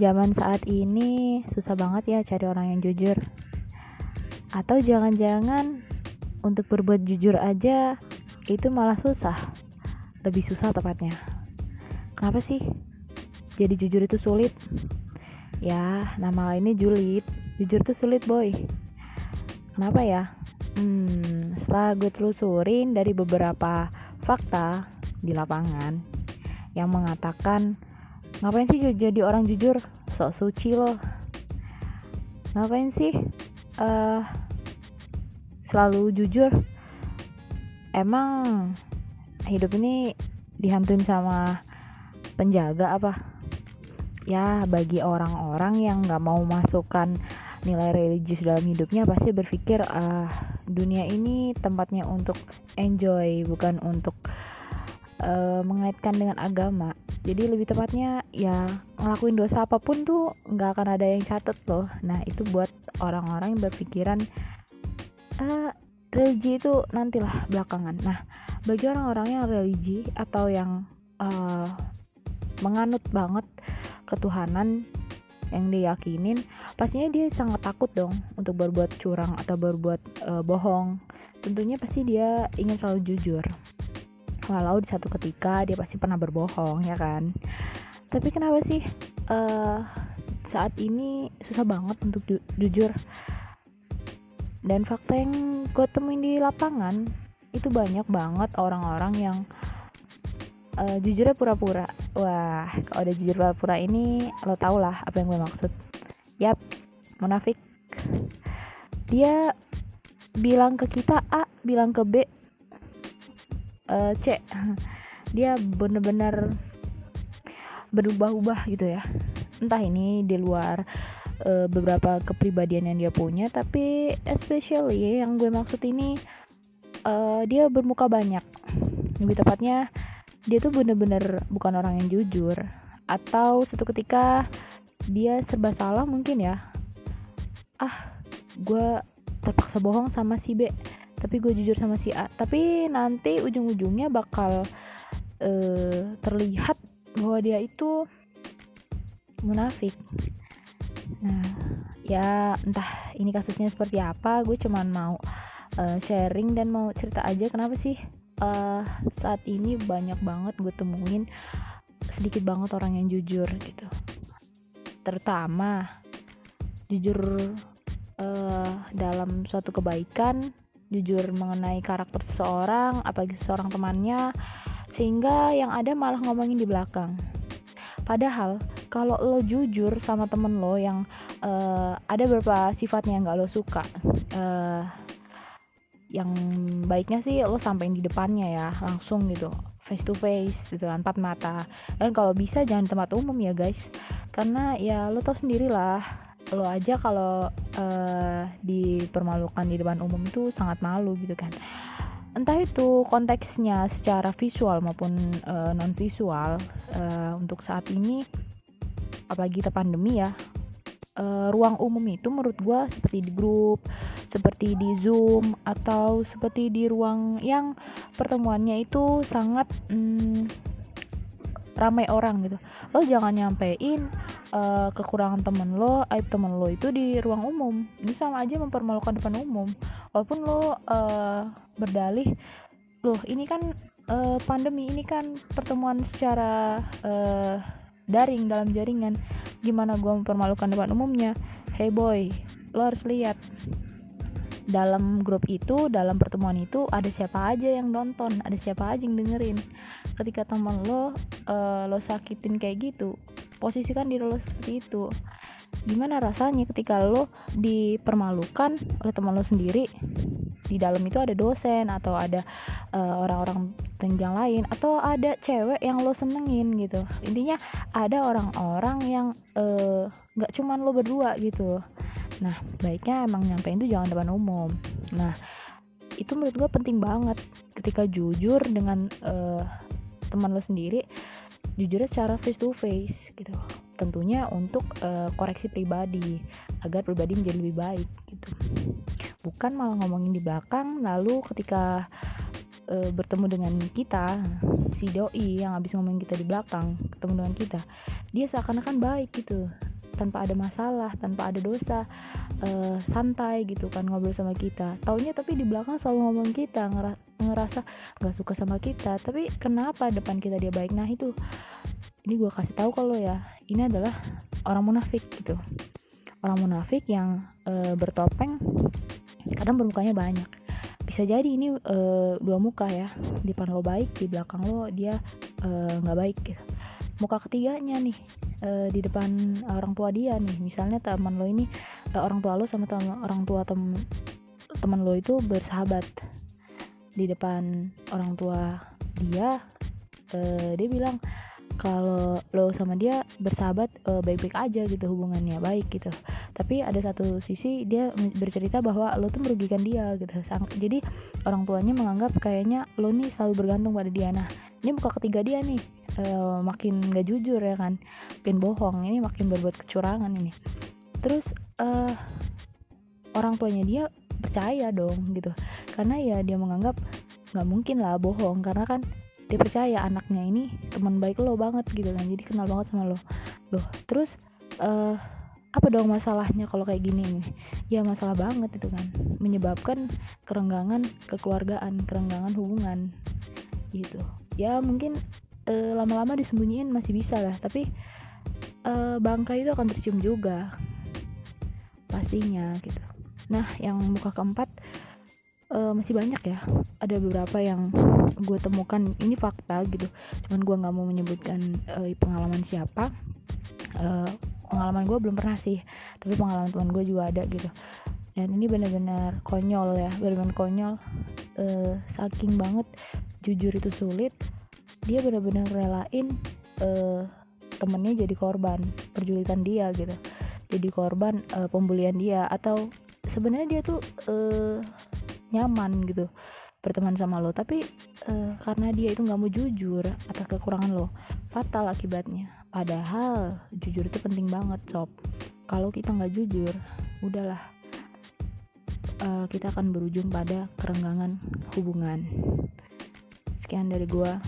zaman saat ini susah banget ya cari orang yang jujur. Atau jangan-jangan untuk berbuat jujur aja itu malah susah. Lebih susah tepatnya. Kenapa sih? Jadi jujur itu sulit. Ya, nama ini julid. Jujur tuh sulit, boy. Kenapa ya? Hmm, setelah gue telusurin dari beberapa fakta di lapangan yang mengatakan ngapain sih jadi orang jujur? Sok suci loh ngapain sih uh, selalu jujur? Emang hidup ini dihantuin sama penjaga apa? Ya bagi orang-orang yang nggak mau masukkan nilai religius dalam hidupnya pasti berpikir uh, dunia ini tempatnya untuk enjoy bukan untuk uh, mengaitkan dengan agama jadi lebih tepatnya ya ngelakuin dosa apa pun tuh nggak akan ada yang catet loh. Nah itu buat orang-orang yang berpikiran uh, religi itu nantilah belakangan. Nah bagi orang-orang yang religi atau yang uh, menganut banget ketuhanan yang diyakinin pastinya dia sangat takut dong untuk berbuat curang atau berbuat uh, bohong. Tentunya pasti dia ingin selalu jujur walau di satu ketika dia pasti pernah berbohong ya kan? Tapi kenapa sih uh, saat ini susah banget untuk ju jujur? Dan fakta yang gue temuin di lapangan itu banyak banget orang-orang yang uh, jujurnya pura-pura. Wah kalau ada jujur pura-pura ini lo tau lah apa yang gue maksud. Yap munafik. Dia bilang ke kita A bilang ke B uh, C dia bener-bener berubah-ubah gitu ya. Entah ini di luar uh, beberapa kepribadian yang dia punya tapi especially yang gue maksud ini uh, dia bermuka banyak. Lebih tepatnya dia tuh bener-bener bukan orang yang jujur. Atau suatu ketika dia serba salah mungkin ya. Ah gue terpaksa bohong sama si B tapi gue jujur sama si A. Tapi nanti ujung-ujungnya bakal uh, terlihat bahwa dia itu munafik. Nah ya entah ini kasusnya seperti apa gue cuman mau uh, sharing dan mau cerita aja kenapa sih uh, saat ini banyak banget gue temuin sedikit banget orang yang jujur gitu. Terutama jujur uh, dalam suatu kebaikan jujur mengenai karakter seseorang, apalagi seseorang temannya, sehingga yang ada malah ngomongin di belakang. Padahal kalau lo jujur sama temen lo yang uh, ada beberapa sifatnya yang gak lo suka, uh, yang baiknya sih lo sampein di depannya ya, langsung gitu, face to face gitu kan, empat mata. Dan kalau bisa jangan tempat umum ya guys, karena ya lo tau sendiri lah lo aja kalau uh, dipermalukan di depan umum itu sangat malu gitu kan. Entah itu konteksnya secara visual maupun uh, eh, non visual uh, untuk saat ini apalagi kita pandemi ya uh, ruang umum itu menurut gue seperti di grup seperti di zoom atau seperti di ruang yang pertemuannya itu sangat mm, ramai orang gitu. Lo jangan nyampein uh, kekurangan temen lo aib temen lo itu di ruang umum. Ini sama aja mempermalukan depan umum. Walaupun lo uh, berdalih loh ini kan uh, pandemi ini kan pertemuan secara uh, daring dalam jaringan. Gimana gue mempermalukan depan umumnya? Hey boy lo harus lihat. Dalam grup itu dalam pertemuan itu ada siapa aja yang nonton ada siapa aja yang dengerin. Ketika teman lo uh, lo sakitin kayak gitu posisikan diri lo seperti itu. Gimana rasanya ketika lo dipermalukan oleh teman lo sendiri? Di dalam itu ada dosen atau ada uh, orang-orang yang lain atau ada cewek yang lo senengin gitu. Intinya ada orang-orang yang eh, nggak uh, cuman lo berdua gitu. Nah baiknya emang nyampein itu jangan depan umum. Nah itu menurut gue penting banget. Ketika jujur dengan uh, teman lo sendiri jujurnya secara face to face gitu. Tentunya untuk uh, koreksi pribadi agar pribadi menjadi lebih baik gitu. Bukan malah ngomongin di belakang lalu ketika uh, bertemu dengan kita si doi yang habis ngomongin kita di belakang ketemu dengan kita dia seakan-akan baik gitu. Tanpa ada masalah tanpa ada dosa uh, santai gitu kan ngobrol sama kita. Taunya tapi di belakang selalu ngomong kita ngerasa nggak suka sama kita. Tapi kenapa depan kita dia baik? Nah itu. Ini gue kasih tahu kalau ya. Ini adalah orang munafik gitu. Orang munafik yang uh, bertopeng kadang bermukanya banyak. Bisa jadi ini uh, dua muka ya. Di depan lo baik di belakang lo dia nggak uh, baik gitu. Muka ketiganya nih uh, di depan orang tua dia nih. Misalnya teman lo ini uh, orang tua lo sama teman orang tua tem teman lo itu bersahabat di depan orang tua dia uh, dia bilang kalau lo sama dia bersahabat uh, baik-baik aja gitu hubungannya baik gitu. Tapi ada satu sisi dia bercerita bahwa lo tuh merugikan dia gitu. Jadi orang tuanya menganggap kayaknya lo nih selalu bergantung pada dia. Nah ini buka ketiga dia nih uh, makin gak jujur ya kan makin bohong. Ini makin berbuat kecurangan ini. Terus uh, orang tuanya dia percaya dong gitu. Karena ya dia menganggap nggak mungkin lah bohong karena kan dia percaya anaknya ini teman baik lo banget gitu kan. Jadi kenal banget sama lo. Loh terus uh, apa dong masalahnya kalau kayak gini nih? Ya masalah banget itu kan. Menyebabkan kerenggangan kekeluargaan kerenggangan hubungan gitu. Ya mungkin uh, lama-lama disembunyiin masih bisa lah tapi uh, bangka itu akan tercium juga. Pastinya gitu nah yang muka keempat uh, masih banyak ya. Ada beberapa yang gue temukan ini fakta gitu. Cuman gue nggak mau menyebutkan uh, pengalaman siapa. Uh, pengalaman gue belum pernah sih tapi pengalaman teman gue juga ada gitu. Dan ini benar-benar konyol ya benar-benar konyol. Uh, saking banget jujur itu sulit. Dia benar-benar relain uh, temennya jadi korban perjulitan dia gitu. Jadi korban uh, pembulian dia atau sebenarnya dia tuh uh, nyaman gitu berteman sama lo. Tapi uh, karena dia itu nggak mau jujur atas kekurangan lo fatal akibatnya. Padahal jujur itu penting banget sob. Kalau kita nggak jujur udahlah. Uh, kita akan berujung pada kerenggangan hubungan. Sekian dari gua